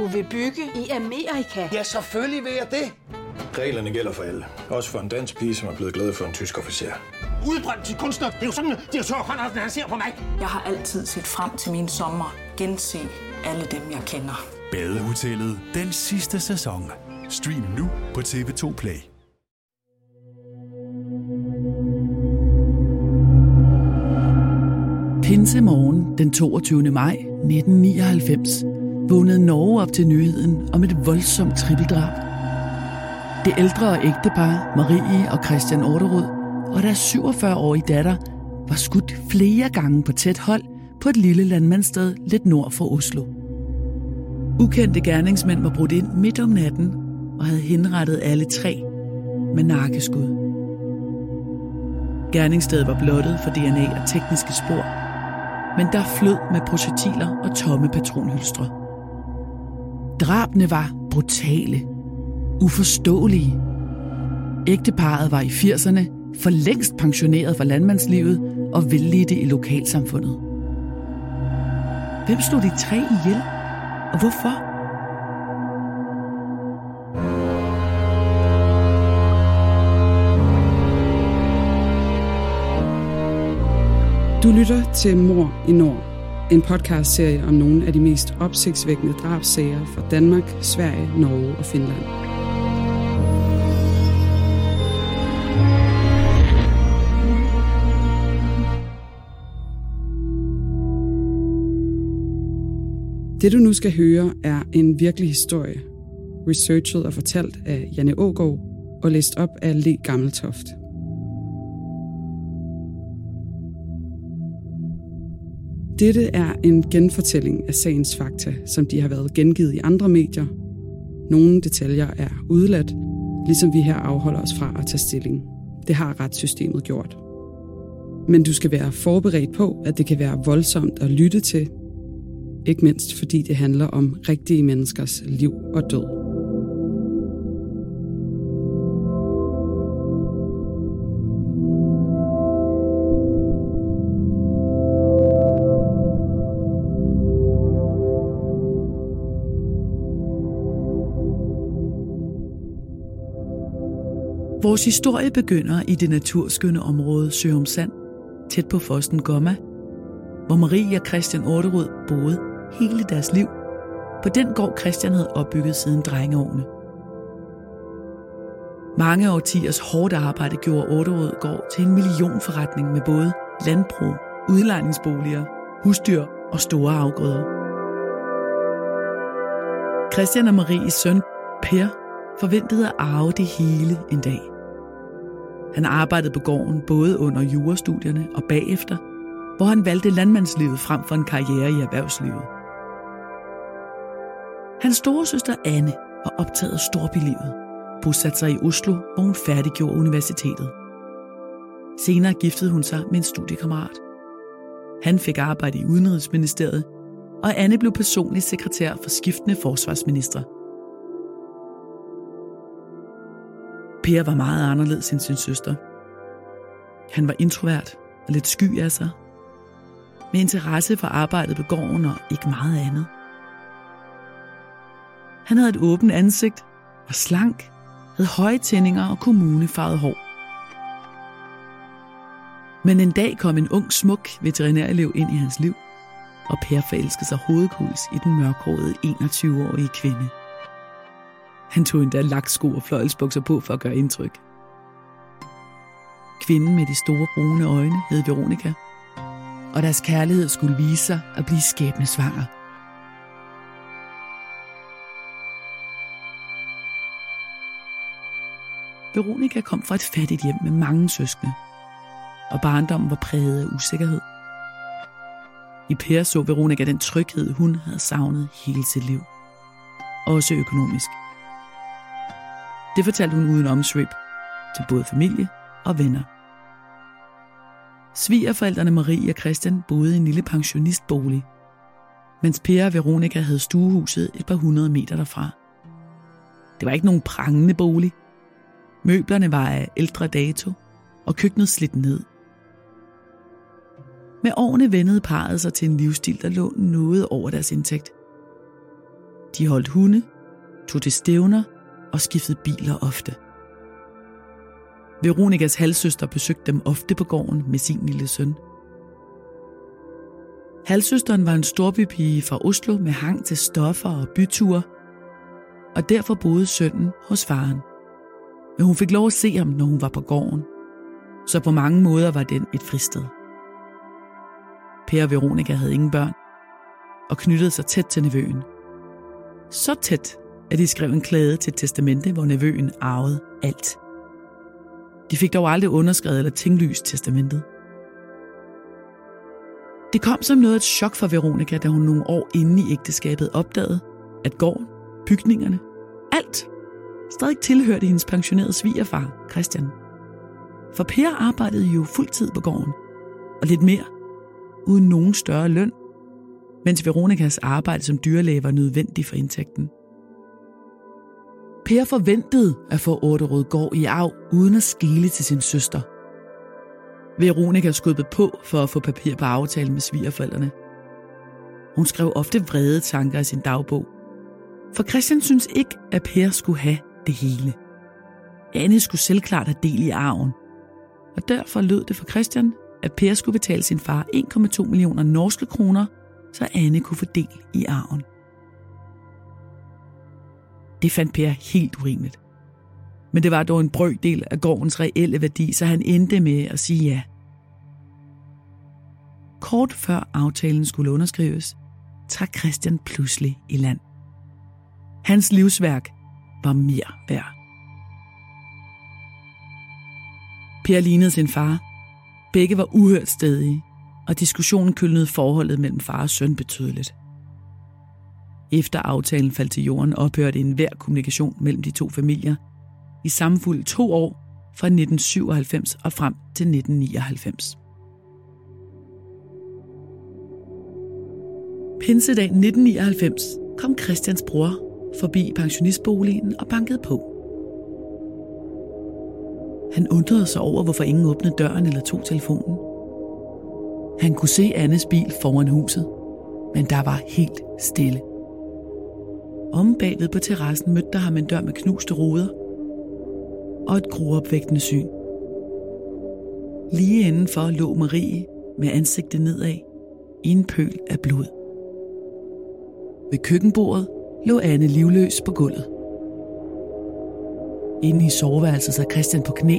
Du vil bygge i Amerika? Ja, selvfølgelig vil jeg det. Reglerne gælder for alle. Også for en dansk pige, som er blevet glad for en tysk officer. Udbrændt til kunstner. Det er jo sådan, at direktør Conradsen, han ser på mig. Jeg har altid set frem til min sommer. Gense alle dem, jeg kender. Badehotellet den sidste sæson. Stream nu på TV2 Play. Pinse morgen den 22. maj 1999 vågnede Norge op til nyheden om et voldsomt trippeldrab. Det ældre ægtepar, Marie og Christian Orderud, og deres 47-årige datter, var skudt flere gange på tæt hold på et lille landmandssted lidt nord for Oslo. Ukendte gerningsmænd var brudt ind midt om natten og havde henrettet alle tre med nakkeskud. Gerningsstedet var blottet for DNA og tekniske spor, men der flød med projektiler og tomme patronhylstre. Drabene var brutale, uforståelige. Ægteparet var i 80'erne for længst pensioneret fra landmandslivet og velligte i lokalsamfundet. Hvem slog de tre ihjel, og hvorfor? Du lytter til Mor i Nord, en podcastserie om nogle af de mest opsigtsvækkende drabsager fra Danmark, Sverige, Norge og Finland. Det du nu skal høre er en virkelig historie, researchet og fortalt af Janne Ågaard og læst op af Le Gammeltoft. Dette er en genfortælling af sagens fakta, som de har været gengivet i andre medier. Nogle detaljer er udladt, ligesom vi her afholder os fra at tage stilling. Det har retssystemet gjort. Men du skal være forberedt på, at det kan være voldsomt at lytte til, ikke mindst fordi det handler om rigtige menneskers liv og død. Vores historie begynder i det naturskønne område Sørum Sand, tæt på Fosten Gomma, hvor Marie og Christian Orterud boede hele deres liv på den gård Christian havde opbygget siden drengeårene. Mange årtiers hårdt arbejde gjorde Orterud gård til en millionforretning med både landbrug, udlejningsboliger, husdyr og store afgrøder. Christian og Maries søn, Per, forventede at arve det hele en dag. Han arbejdede på gården både under jurastudierne og bagefter, hvor han valgte landmandslivet frem for en karriere i erhvervslivet. Hans store søster Anne var optaget af storbylivet, bosatte sig i Oslo, hvor hun færdiggjorde universitetet. Senere giftede hun sig med en studiekammerat. Han fik arbejde i Udenrigsministeriet, og Anne blev personlig sekretær for skiftende forsvarsministre. Per var meget anderledes end sin søster. Han var introvert og lidt sky af sig, med interesse for arbejdet på gården og ikke meget andet. Han havde et åbent ansigt, var slank, havde høje tændinger og kommunefarvet hår. Men en dag kom en ung, smuk veterinærelev ind i hans liv, og Per forelskede sig hovedkuls i den mørkhårede 21-årige kvinde. Han tog endda laksko og fløjelsbukser på for at gøre indtryk. Kvinden med de store brune øjne hed Veronika, og deres kærlighed skulle vise sig at blive skæbne svanger. Veronika kom fra et fattigt hjem med mange søskende, og barndommen var præget af usikkerhed. I Per så Veronika den tryghed, hun havde savnet hele sit liv. Også økonomisk. Det fortalte hun uden omsvøb til både familie og venner. Svigerforældrene Marie og Christian boede i en lille pensionistbolig, mens Per og Veronika havde stuehuset et par hundrede meter derfra. Det var ikke nogen prangende bolig. Møblerne var af ældre dato, og køkkenet slidt ned. Med årene vendede parret sig til en livsstil, der lå noget over deres indtægt. De holdt hunde, tog til stævner og skiftede biler ofte. Veronikas halvsøster besøgte dem ofte på gården med sin lille søn. Halvsøsteren var en storbypige fra Oslo med hang til stoffer og byture, og derfor boede sønnen hos faren. Men hun fik lov at se ham, når hun var på gården, så på mange måder var den et fristed. Per og Veronika havde ingen børn, og knyttede sig tæt til nevøen. Så tæt, at de skrev en klage til et testamente, hvor nevøen arvede alt. De fik dog aldrig underskrevet eller tinglyst testamentet. Det kom som noget af et chok for Veronika, da hun nogle år inde i ægteskabet opdagede, at gården, bygningerne, alt stadig tilhørte hendes pensionerede svigerfar, Christian. For Per arbejdede jo fuldtid på gården, og lidt mere, uden nogen større løn, mens Veronikas arbejde som dyrlæge var nødvendig for indtægten. Per forventede at få Orderød gård i arv, uden at skele til sin søster. Veronika skubbede på for at få papir på aftalen med svigerforældrene. Hun skrev ofte vrede tanker i sin dagbog. For Christian synes ikke, at Per skulle have det hele. Anne skulle selvklart have del i arven. Og derfor lød det for Christian, at Per skulle betale sin far 1,2 millioner norske kroner, så Anne kunne få del i arven. Det fandt Per helt urimeligt. Men det var dog en brøkdel af gårdens reelle værdi, så han endte med at sige ja. Kort før aftalen skulle underskrives, trak Christian pludselig i land. Hans livsværk var mere værd. Per lignede sin far. Begge var uhørt stedige, og diskussionen kølnede forholdet mellem far og søn betydeligt. Efter aftalen faldt til jorden, ophørte enhver kommunikation mellem de to familier i samfuld to år fra 1997 og frem til 1999. Pinsedag 1999 kom Christians bror forbi pensionistboligen og bankede på. Han undrede sig over, hvorfor ingen åbnede døren eller tog telefonen. Han kunne se Annes bil foran huset, men der var helt stille. Om bagved på terrassen mødte der ham en dør med knuste ruder og et gruopvægtende syn. Lige indenfor lå Marie med ansigtet nedad i en pøl af blod. Ved køkkenbordet lå Anne livløs på gulvet. Inde i soveværelset sad Christian på knæ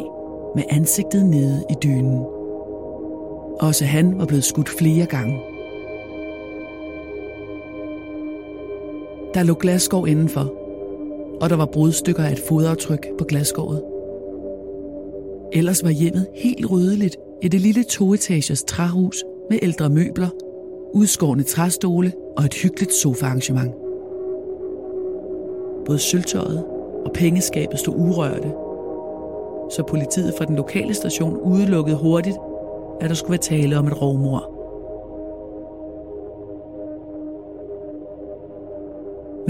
med ansigtet nede i dynen. Også han var blevet skudt flere gange. Der lå glasskov indenfor, og der var brudstykker af et fodaftryk på glasskovet. Ellers var hjemmet helt ryddeligt i det lille toetagers træhus med ældre møbler, udskårne træstole og et hyggeligt sofaarrangement. Både sølvtøjet og pengeskabet stod urørte, så politiet fra den lokale station udelukkede hurtigt, at der skulle være tale om et rovmor.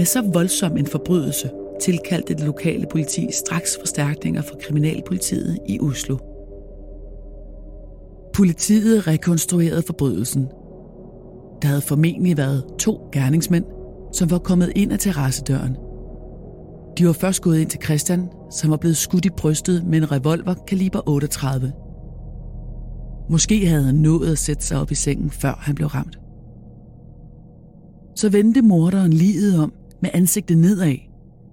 Med så voldsom en forbrydelse tilkaldte det lokale politi straks forstærkninger fra Kriminalpolitiet i Oslo. Politiet rekonstruerede forbrydelsen. Der havde formentlig været to gerningsmænd, som var kommet ind ad terrassedøren. De var først gået ind til Christian, som var blevet skudt i brystet med en revolver kaliber 38. Måske havde han nået at sætte sig op i sengen, før han blev ramt. Så vendte morderen livet om med ansigtet nedad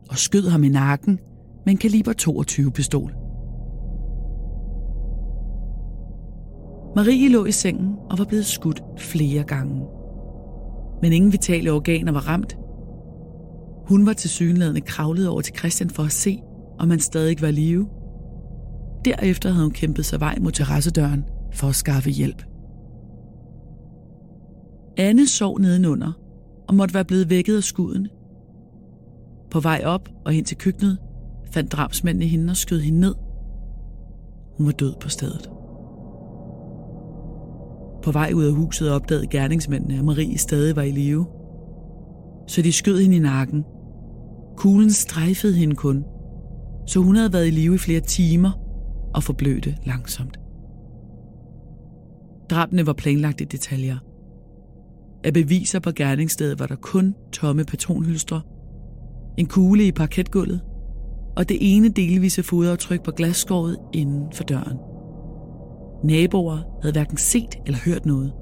og skød ham i nakken med en kaliber 22 pistol. Marie lå i sengen og var blevet skudt flere gange. Men ingen vitale organer var ramt. Hun var til synlædende kravlet over til Christian for at se, om han stadig var live. Derefter havde hun kæmpet sig vej mod terrassedøren for at skaffe hjælp. Anne sov nedenunder og måtte være blevet vækket af skuden. På vej op og hen til køkkenet fandt drabsmændene hende og skød hende ned. Hun var død på stedet. På vej ud af huset opdagede gerningsmændene, at Marie stadig var i live. Så de skød hende i nakken. Kuglen strejfede hende kun, så hun havde været i live i flere timer og forblødte langsomt. Drabene var planlagt i detaljer. Af beviser på gerningsstedet var der kun tomme patronhylstre en kugle i parketgulvet og det ene delvise fodaftryk på glasskåret inden for døren. Naboer havde hverken set eller hørt noget,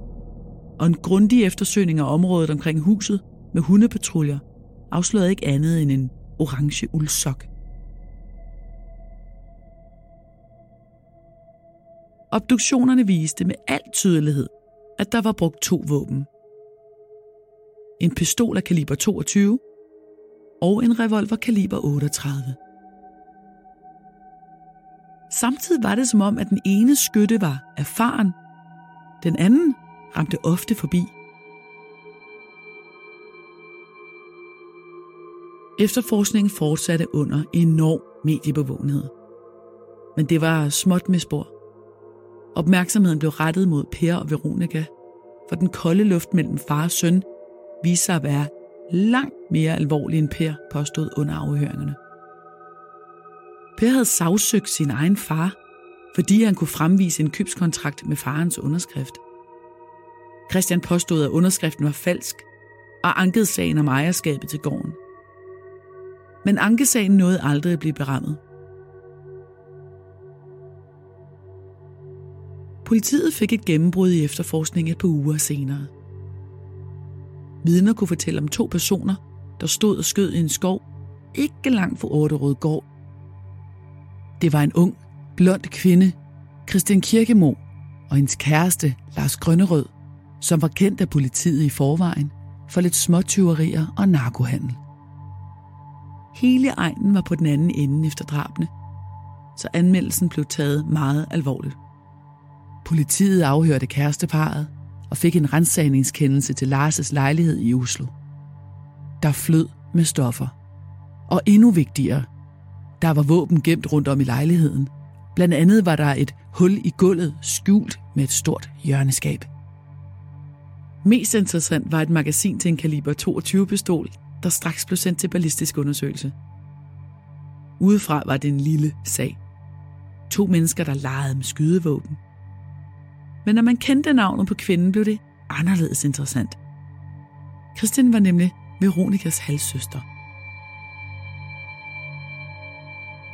og en grundig eftersøgning af området omkring huset med hundepatruljer afslørede ikke andet end en orange uldsok. Obduktionerne viste med al tydelighed, at der var brugt to våben. En pistol af kaliber 22 og en revolver kaliber 38. Samtidig var det som om, at den ene skytte var erfaren, den anden ramte ofte forbi. Efterforskningen fortsatte under enorm mediebevågenhed. Men det var småt med spor. Opmærksomheden blev rettet mod Per og Veronica, for den kolde luft mellem far og søn viste sig at være langt mere alvorlig end Per påstod under afhøringerne. Per havde sagsøgt sin egen far, fordi han kunne fremvise en købskontrakt med farens underskrift. Christian påstod, at underskriften var falsk, og ankede sagen om ejerskabet til gården. Men ankesagen nåede aldrig at blive berammet. Politiet fik et gennembrud i efterforskningen et par uger senere. Vidner kunne fortælle om to personer, der stod og skød i en skov, ikke langt fra Orderød gård. Det var en ung, blond kvinde, Christian Kirkemo, og hendes kæreste, Lars Grønnerød, som var kendt af politiet i forvejen for lidt småtyverier og narkohandel. Hele egnen var på den anden ende efter drabene, så anmeldelsen blev taget meget alvorligt. Politiet afhørte kæresteparet og fik en rensagningskendelse til Lars' lejlighed i Oslo. Der flød med stoffer. Og endnu vigtigere, der var våben gemt rundt om i lejligheden. Blandt andet var der et hul i gulvet skjult med et stort hjørneskab. Mest interessant var et magasin til en kaliber 22 pistol, der straks blev sendt til ballistisk undersøgelse. Udefra var det en lille sag. To mennesker, der legede med skydevåben. Men når man kendte navnet på kvinden, blev det anderledes interessant. Christian var nemlig Veronikas halvsøster.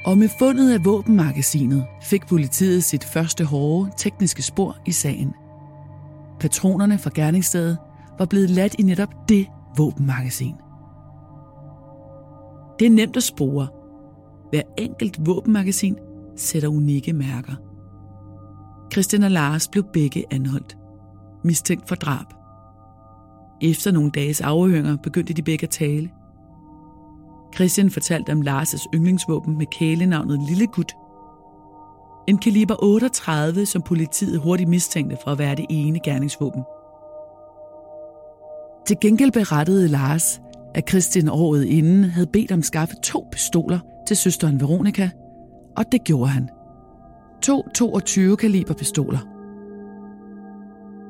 Og med fundet af våbenmagasinet fik politiet sit første hårde tekniske spor i sagen. Patronerne fra gerningsstedet var blevet ladt i netop det våbenmagasin. Det er nemt at spore. Hver enkelt våbenmagasin sætter unikke mærker. Christian og Lars blev begge anholdt. Mistænkt for drab. Efter nogle dages afhøringer begyndte de begge at tale. Christian fortalte om Lars' yndlingsvåben med kælenavnet Lille Gut. En kaliber 38, som politiet hurtigt mistænkte for at være det ene gerningsvåben. Til gengæld berettede Lars, at Christian året inden havde bedt om at skaffe to pistoler til søsteren Veronica, og det gjorde han. To 22 kaliber pistoler.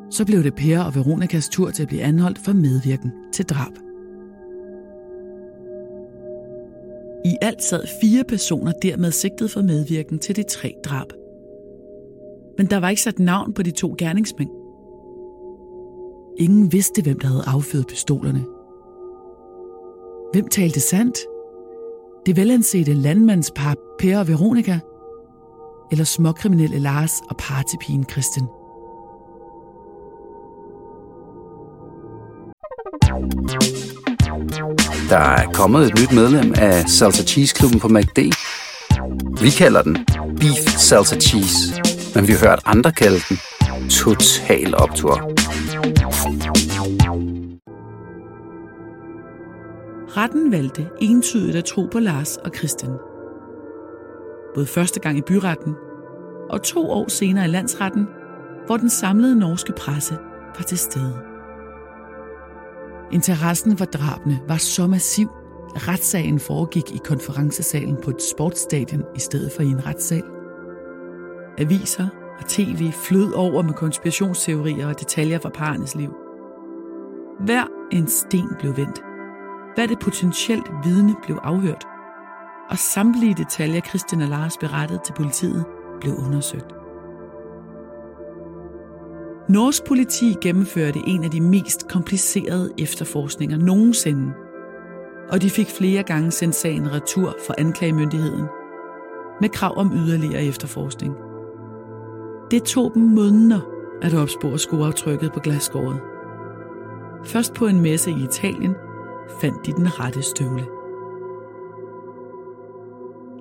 Så blev det Per og Veronikas tur til at blive anholdt for medvirken til drab. I alt sad fire personer dermed sigtet for medvirken til de tre drab. Men der var ikke sat navn på de to gerningsmænd. Ingen vidste, hvem der havde affyret pistolerne. Hvem talte sandt? Det velansete landmandspar Per og Veronika eller småkriminelle Lars og partypigen Christian? Der er kommet et nyt medlem af Salsa Cheese Klubben på MACD. Vi kalder den Beef Salsa Cheese, men vi har hørt andre kalde den Total Optor. Retten valgte entydigt at tro på Lars og Christian. Både første gang i byretten og to år senere i landsretten, hvor den samlede norske presse var til stede. Interessen for drabene var så massiv, at retssagen foregik i konferencesalen på et sportsstadion i stedet for i en retssal. Aviser og tv flød over med konspirationsteorier og detaljer fra parernes liv. Hver en sten blev vendt. Hvad det potentielt vidne blev afhørt. Og samtlige detaljer Christian og Lars berettede til politiet blev undersøgt. Norsk politi gennemførte en af de mest komplicerede efterforskninger nogensinde. og de fik flere gange sendt sagen retur for anklagemyndigheden med krav om yderligere efterforskning. Det tog dem måneder at opspore skoaftrykket på glasskåret. Først på en messe i Italien fandt de den rette støvle.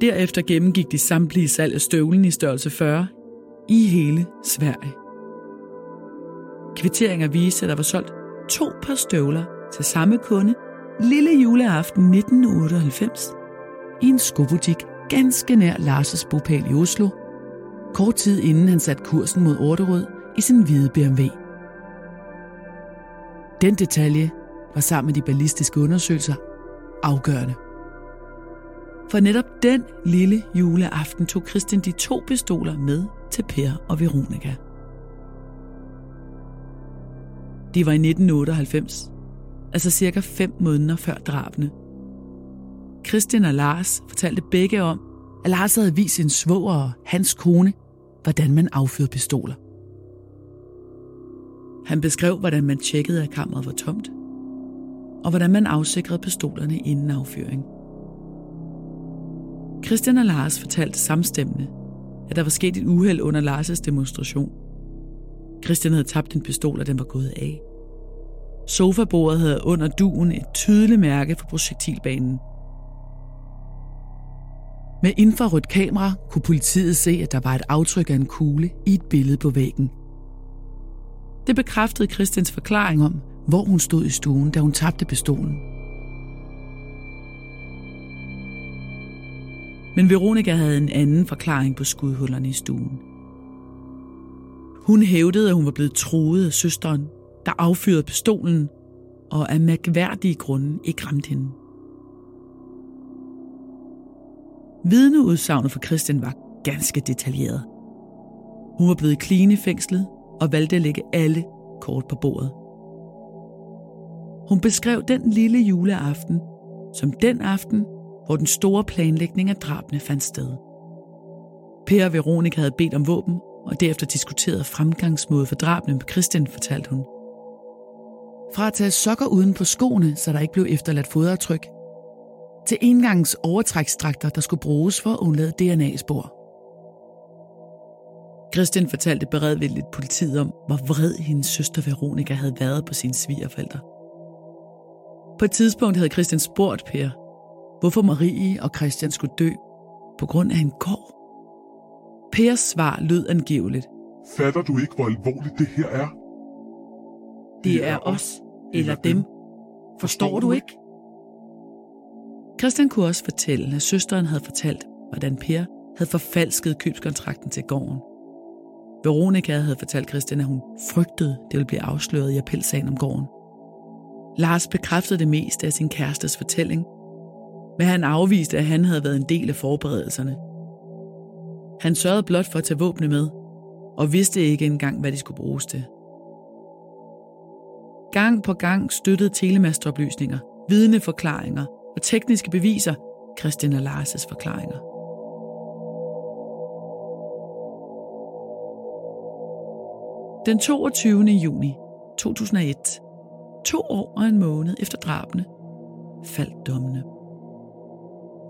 Derefter gennemgik de samtlige salg af støvlen i størrelse 40 i hele Sverige. Kvitteringer viste, at der var solgt to par støvler til samme kunde lille juleaften 1998 i en skobutik ganske nær Lars' bopæl i Oslo, kort tid inden han satte kursen mod Orderød i sin hvide BMW. Den detalje var sammen med de ballistiske undersøgelser afgørende. For netop den lille juleaften tog Christian de to pistoler med til Per og Veronica. De var i 1998, altså cirka fem måneder før drabene. Christian og Lars fortalte begge om, at Lars havde vist sin svoger og hans kone, hvordan man affyrede pistoler. Han beskrev, hvordan man tjekkede, at kammeret var tomt, og hvordan man afsikrede pistolerne inden affyring. Christian og Lars fortalte samstemmende, at der var sket et uheld under Lars' demonstration. Christian havde tabt en pistol, og den var gået af. Sofabordet havde under duen et tydeligt mærke for projektilbanen. Med infrarødt kamera kunne politiet se, at der var et aftryk af en kugle i et billede på væggen. Det bekræftede Christians forklaring om, hvor hun stod i stuen, da hun tabte pistolen. Men Veronica havde en anden forklaring på skudhullerne i stuen. Hun hævdede, at hun var blevet troet af søsteren, der affyrede pistolen, og af mærkværdige grunde ikke ramte hende. Vidneudsagnet for Christian var ganske detaljeret. Hun var blevet clean i fængslet og valgte at lægge alle kort på bordet. Hun beskrev den lille juleaften som den aften, hvor den store planlægning af drabene fandt sted. Per og Veronica havde bedt om våben, og derefter diskuteret fremgangsmåde for drabene med Christian, fortalte hun. Fra at tage sokker uden på skoene, så der ikke blev efterladt fodaftryk, til engangs overtrækstrakter, der skulle bruges for at undlade DNA-spor. Christian fortalte beredvilligt politiet om, hvor vred hendes søster Veronica havde været på sine svigerforældre. På et tidspunkt havde Christian spurgt Per, hvorfor Marie og Christian skulle dø på grund af en gård. Pers svar lød angiveligt. Fatter du ikke, hvor alvorligt det her er? Det er os eller dem. Forstår du ikke? Christian kunne også fortælle, at søsteren havde fortalt, hvordan Per havde forfalsket købskontrakten til gården. Veronica havde fortalt Christian, at hun frygtede, det ville blive afsløret i appelsagen om gården. Lars bekræftede det meste af sin kærestes fortælling, men han afviste, at han havde været en del af forberedelserne. Han sørgede blot for at tage våbne med, og vidste ikke engang, hvad de skulle bruges til. Gang på gang støttede telemastoplysninger, vidneforklaringer og tekniske beviser Christian og Lars' forklaringer. Den 22. juni 2001, to år og en måned efter drabene, faldt dommene.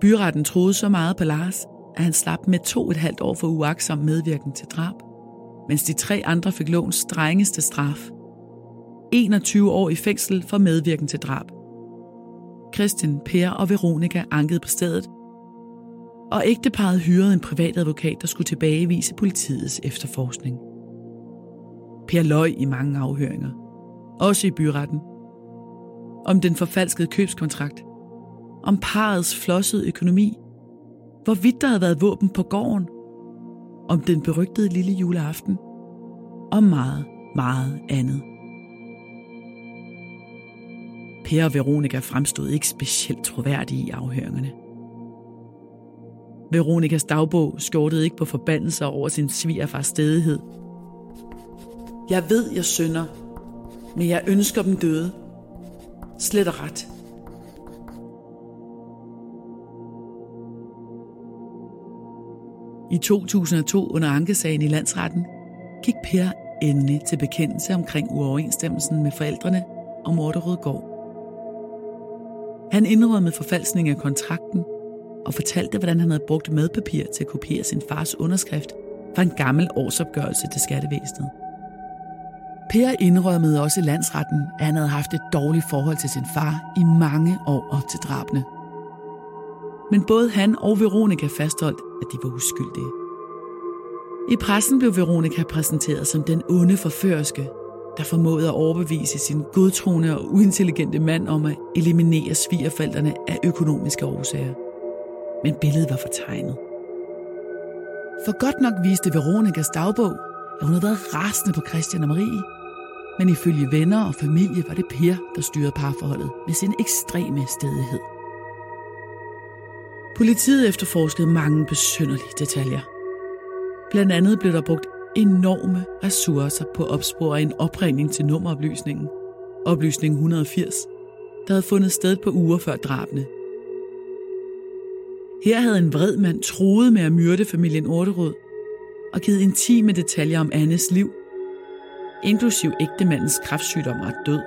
Byretten troede så meget på Lars, at han slap med to et halvt år for uaksom medvirken til drab, mens de tre andre fik lovens strengeste straf. 21 år i fængsel for medvirken til drab. Christian, Per og Veronica ankede på stedet, og ægteparet hyrede en privatadvokat, der skulle tilbagevise politiets efterforskning. Per løg i mange afhøringer, også i byretten, om den forfalskede købskontrakt, om parets flossede økonomi, hvorvidt der havde været våben på gården, om den berygtede lille juleaften, og meget, meget andet. Per og Veronica fremstod ikke specielt troværdige i afhøringerne. Veronikas dagbog skjortede ikke på forbandelser over sin svigerfars stedighed. Jeg ved, jeg synder, men jeg ønsker dem døde. Slet og ret. I 2002 under ankesagen i landsretten gik Per endelig til bekendelse omkring uoverensstemmelsen med forældrene og Morderød Gård. Han indrømmede forfalskning af kontrakten og fortalte, hvordan han havde brugt madpapir til at kopiere sin fars underskrift fra en gammel årsopgørelse til skattevæsenet. Per indrømmede også i landsretten, at han havde haft et dårligt forhold til sin far i mange år op til drabene. Men både han og Veronica fastholdt, at de var uskyldige. I pressen blev Veronica præsenteret som den onde forførske, der formåede at overbevise sin godtroende og uintelligente mand om at eliminere svigerforældrene af økonomiske årsager. Men billedet var fortegnet. For godt nok viste Veronikas dagbog, at hun havde været rasende på Christian og Marie, men ifølge venner og familie var det Per, der styrede parforholdet med sin ekstreme stedighed. Politiet efterforskede mange besynderlige detaljer. Blandt andet blev der brugt enorme ressourcer på at opspore en opringning til nummeroplysningen, oplysning 180, der havde fundet sted på uger før drabene. Her havde en vred mand troet med at myrde familien Orterud og givet intime detaljer om Annes liv, inklusiv ægtemandens kræftsygdom og død.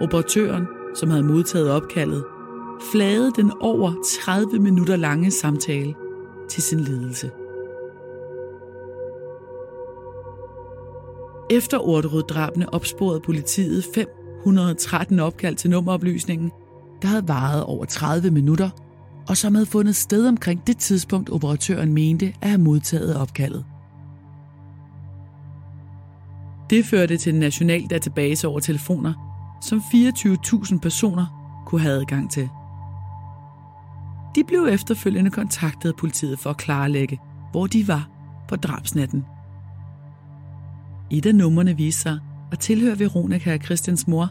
Operatøren, som havde modtaget opkaldet, flagede den over 30 minutter lange samtale til sin ledelse. Efter Orderud-drabene opsporede politiet 513 opkald til nummeroplysningen, der havde varet over 30 minutter, og som havde fundet sted omkring det tidspunkt, operatøren mente at have modtaget opkaldet. Det førte til en national database over telefoner, som 24.000 personer kunne have adgang til. De blev efterfølgende kontaktet af politiet for at klarlægge, hvor de var på drabsnatten. Et af numrene viste sig at tilhøre Veronica og Christians mor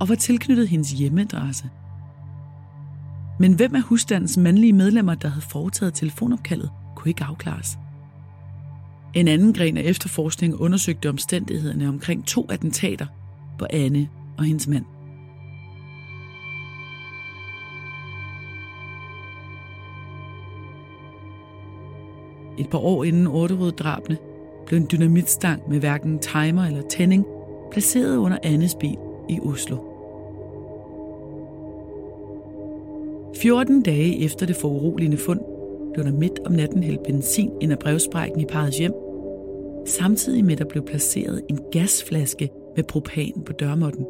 og var tilknyttet hendes hjemmeadresse. Men hvem af husstandens mandlige medlemmer, der havde foretaget telefonopkaldet, kunne ikke afklares. En anden gren af efterforskningen undersøgte omstændighederne omkring to attentater på Anne og hendes mand. Et par år inden Orderud-drabene blev en dynamitstang med hverken timer eller tænding placeret under Annes bil i Oslo. 14 dage efter det foruroligende fund blev der midt om natten hældt benzin ind af brevsprækken i parrets hjem, samtidig med at der blev placeret en gasflaske med propan på dørmåtten.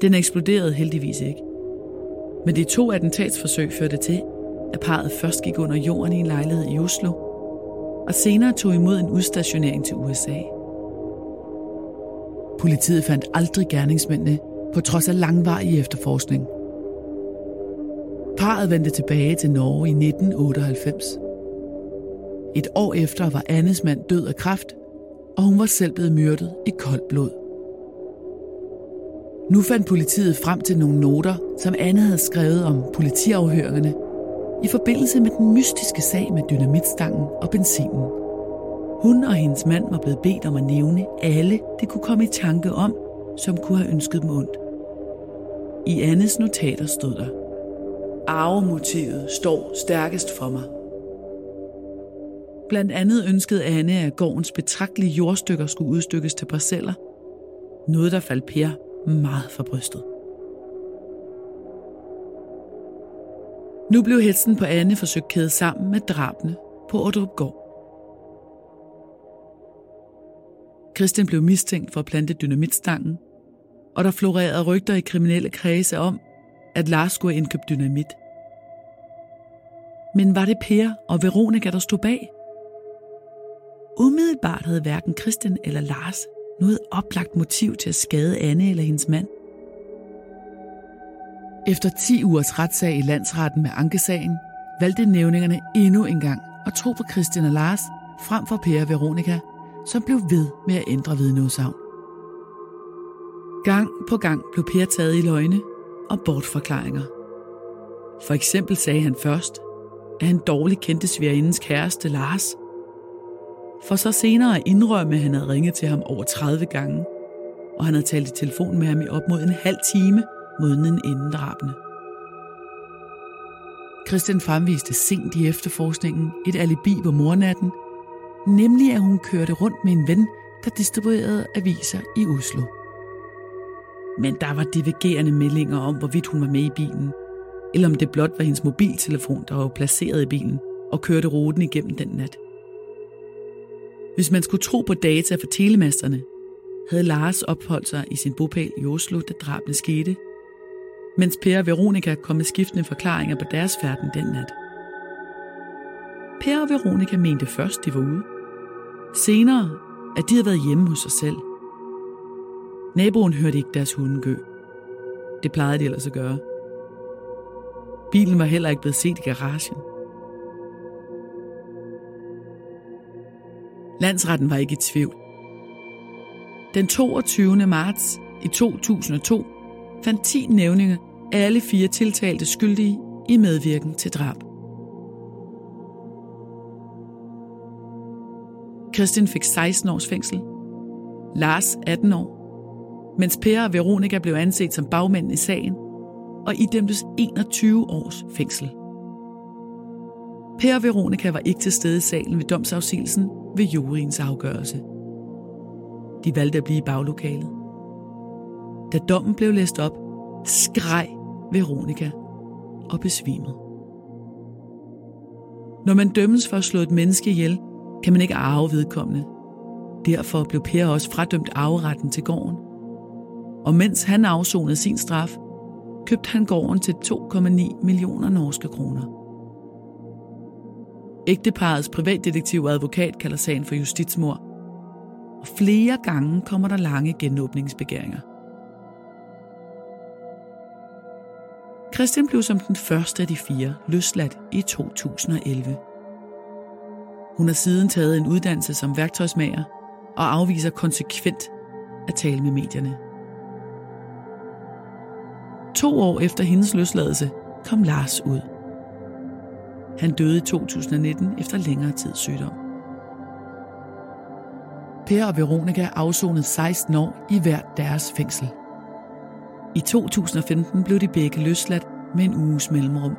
Den eksploderede heldigvis ikke. Men de to attentatsforsøg førte til, at parret først gik under jorden i en lejlighed i Oslo, og senere tog imod en udstationering til USA. Politiet fandt aldrig gerningsmændene, på trods af langvarig efterforskning. Parret vendte tilbage til Norge i 1998. Et år efter var Annes mand død af kræft, og hun var selv blevet myrdet i koldt blod. Nu fandt politiet frem til nogle noter, som Anne havde skrevet om politiafhøringerne i forbindelse med den mystiske sag med dynamitstangen og benzinen. Hun og hendes mand var blevet bedt om at nævne alle, det kunne komme i tanke om, som kunne have ønsket dem ondt. I Annes notater stod der, Arvemotivet står stærkest for mig. Blandt andet ønskede Anne, at gårdens betragtelige jordstykker skulle udstykkes til parceller. Noget, der faldt Per meget for brystet. Nu blev hetsen på Anne forsøgt kædet sammen med drabene på Ordrup Gård. Christian blev mistænkt for at plante dynamitstangen, og der florerede rygter i kriminelle kredse om, at Lars skulle indkøbe dynamit. Men var det Per og Veronica, der stod bag? Umiddelbart havde hverken Christian eller Lars noget oplagt motiv til at skade Anne eller hendes mand. Efter 10 ugers retssag i landsretten med ankesagen, valgte nævningerne endnu en gang at tro på Christian og Lars frem for Per og Veronica, som blev ved med at ændre vidneudsagn. Gang på gang blev Per taget i løgne og bortforklaringer. For eksempel sagde han først, at han dårligt kendte svigerindens kæreste Lars. For så senere at indrømme, at han havde ringet til ham over 30 gange, og han havde talt i telefon med ham i op mod en halv time måneden inden drabene. Christian fremviste sent i efterforskningen et alibi på mornatten, nemlig at hun kørte rundt med en ven, der distribuerede aviser i Oslo. Men der var divergerende meldinger om, hvorvidt hun var med i bilen, eller om det blot var hendes mobiltelefon, der var placeret i bilen og kørte ruten igennem den nat. Hvis man skulle tro på data fra telemasterne, havde Lars opholdt sig i sin bopæl i Oslo, da drabene skete, mens Per og Veronica kom med skiftende forklaringer på deres færden den nat. Per og Veronica mente først, de var ude. Senere, at de havde været hjemme hos sig selv. Naboen hørte ikke deres hunde gø. Det plejede de ellers at gøre. Bilen var heller ikke blevet set i garagen. Landsretten var ikke i tvivl. Den 22. marts i 2002 fandt 10 nævninger alle fire tiltalte skyldige i medvirken til drab. Christian fik 16 års fængsel, Lars 18 år, mens Per og Veronica blev anset som bagmænd i sagen og idømtes 21 års fængsel. Per og Veronica var ikke til stede i salen ved domsafsigelsen ved juryens afgørelse. De valgte at blive i baglokalet. Da dommen blev læst op, skreg Veronica og besvimet. Når man dømmes for at slå et menneske ihjel, kan man ikke arve vedkommende. Derfor blev Per også fradømt arveretten til gården. Og mens han afsonede sin straf, købte han gården til 2,9 millioner norske kroner. Ægteparets privatdetektiv og advokat kalder sagen for justitsmord, og flere gange kommer der lange genåbningsbegæringer. Christian blev som den første af de fire løsladt i 2011. Hun har siden taget en uddannelse som værktøjsmager og afviser konsekvent at tale med medierne. To år efter hendes løsladelse kom Lars ud. Han døde i 2019 efter længere tids sygdom. Per og Veronica afsonede 16 år i hver deres fængsel. I 2015 blev de begge løsladt med en uges mellemrum.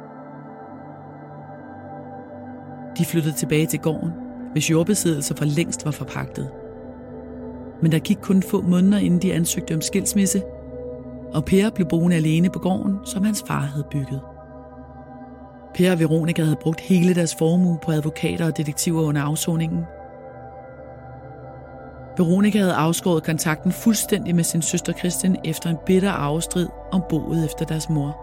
De flyttede tilbage til gården, hvis jordbesiddelser for længst var forpagtet. Men der gik kun få måneder, inden de ansøgte om skilsmisse, og Per blev boende alene på gården, som hans far havde bygget. Per og Veronica havde brugt hele deres formue på advokater og detektiver under afsoningen. Veronica havde afskåret kontakten fuldstændig med sin søster Kristin efter en bitter afstrid om boet efter deres mor.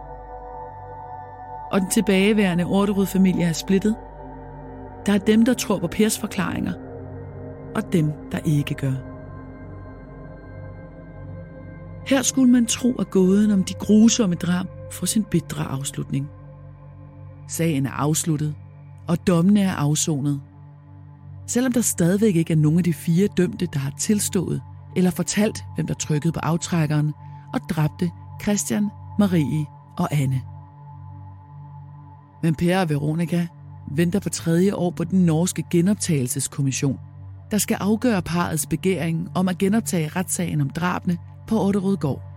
Og den tilbageværende Orderud-familie er splittet. Der er dem, der tror på Pers forklaringer, og dem, der ikke gør. Her skulle man tro, at gåden om de grusomme drab får sin bitre afslutning. Sagen er afsluttet, og dommene er afsonet. Selvom der stadigvæk ikke er nogen af de fire dømte, der har tilstået eller fortalt, hvem der trykkede på aftrækkeren og dræbte Christian, Marie og Anne. Men Per og Veronica venter på tredje år på den norske genoptagelseskommission, der skal afgøre parets begæring om at genoptage retssagen om drabene på Otterødgård.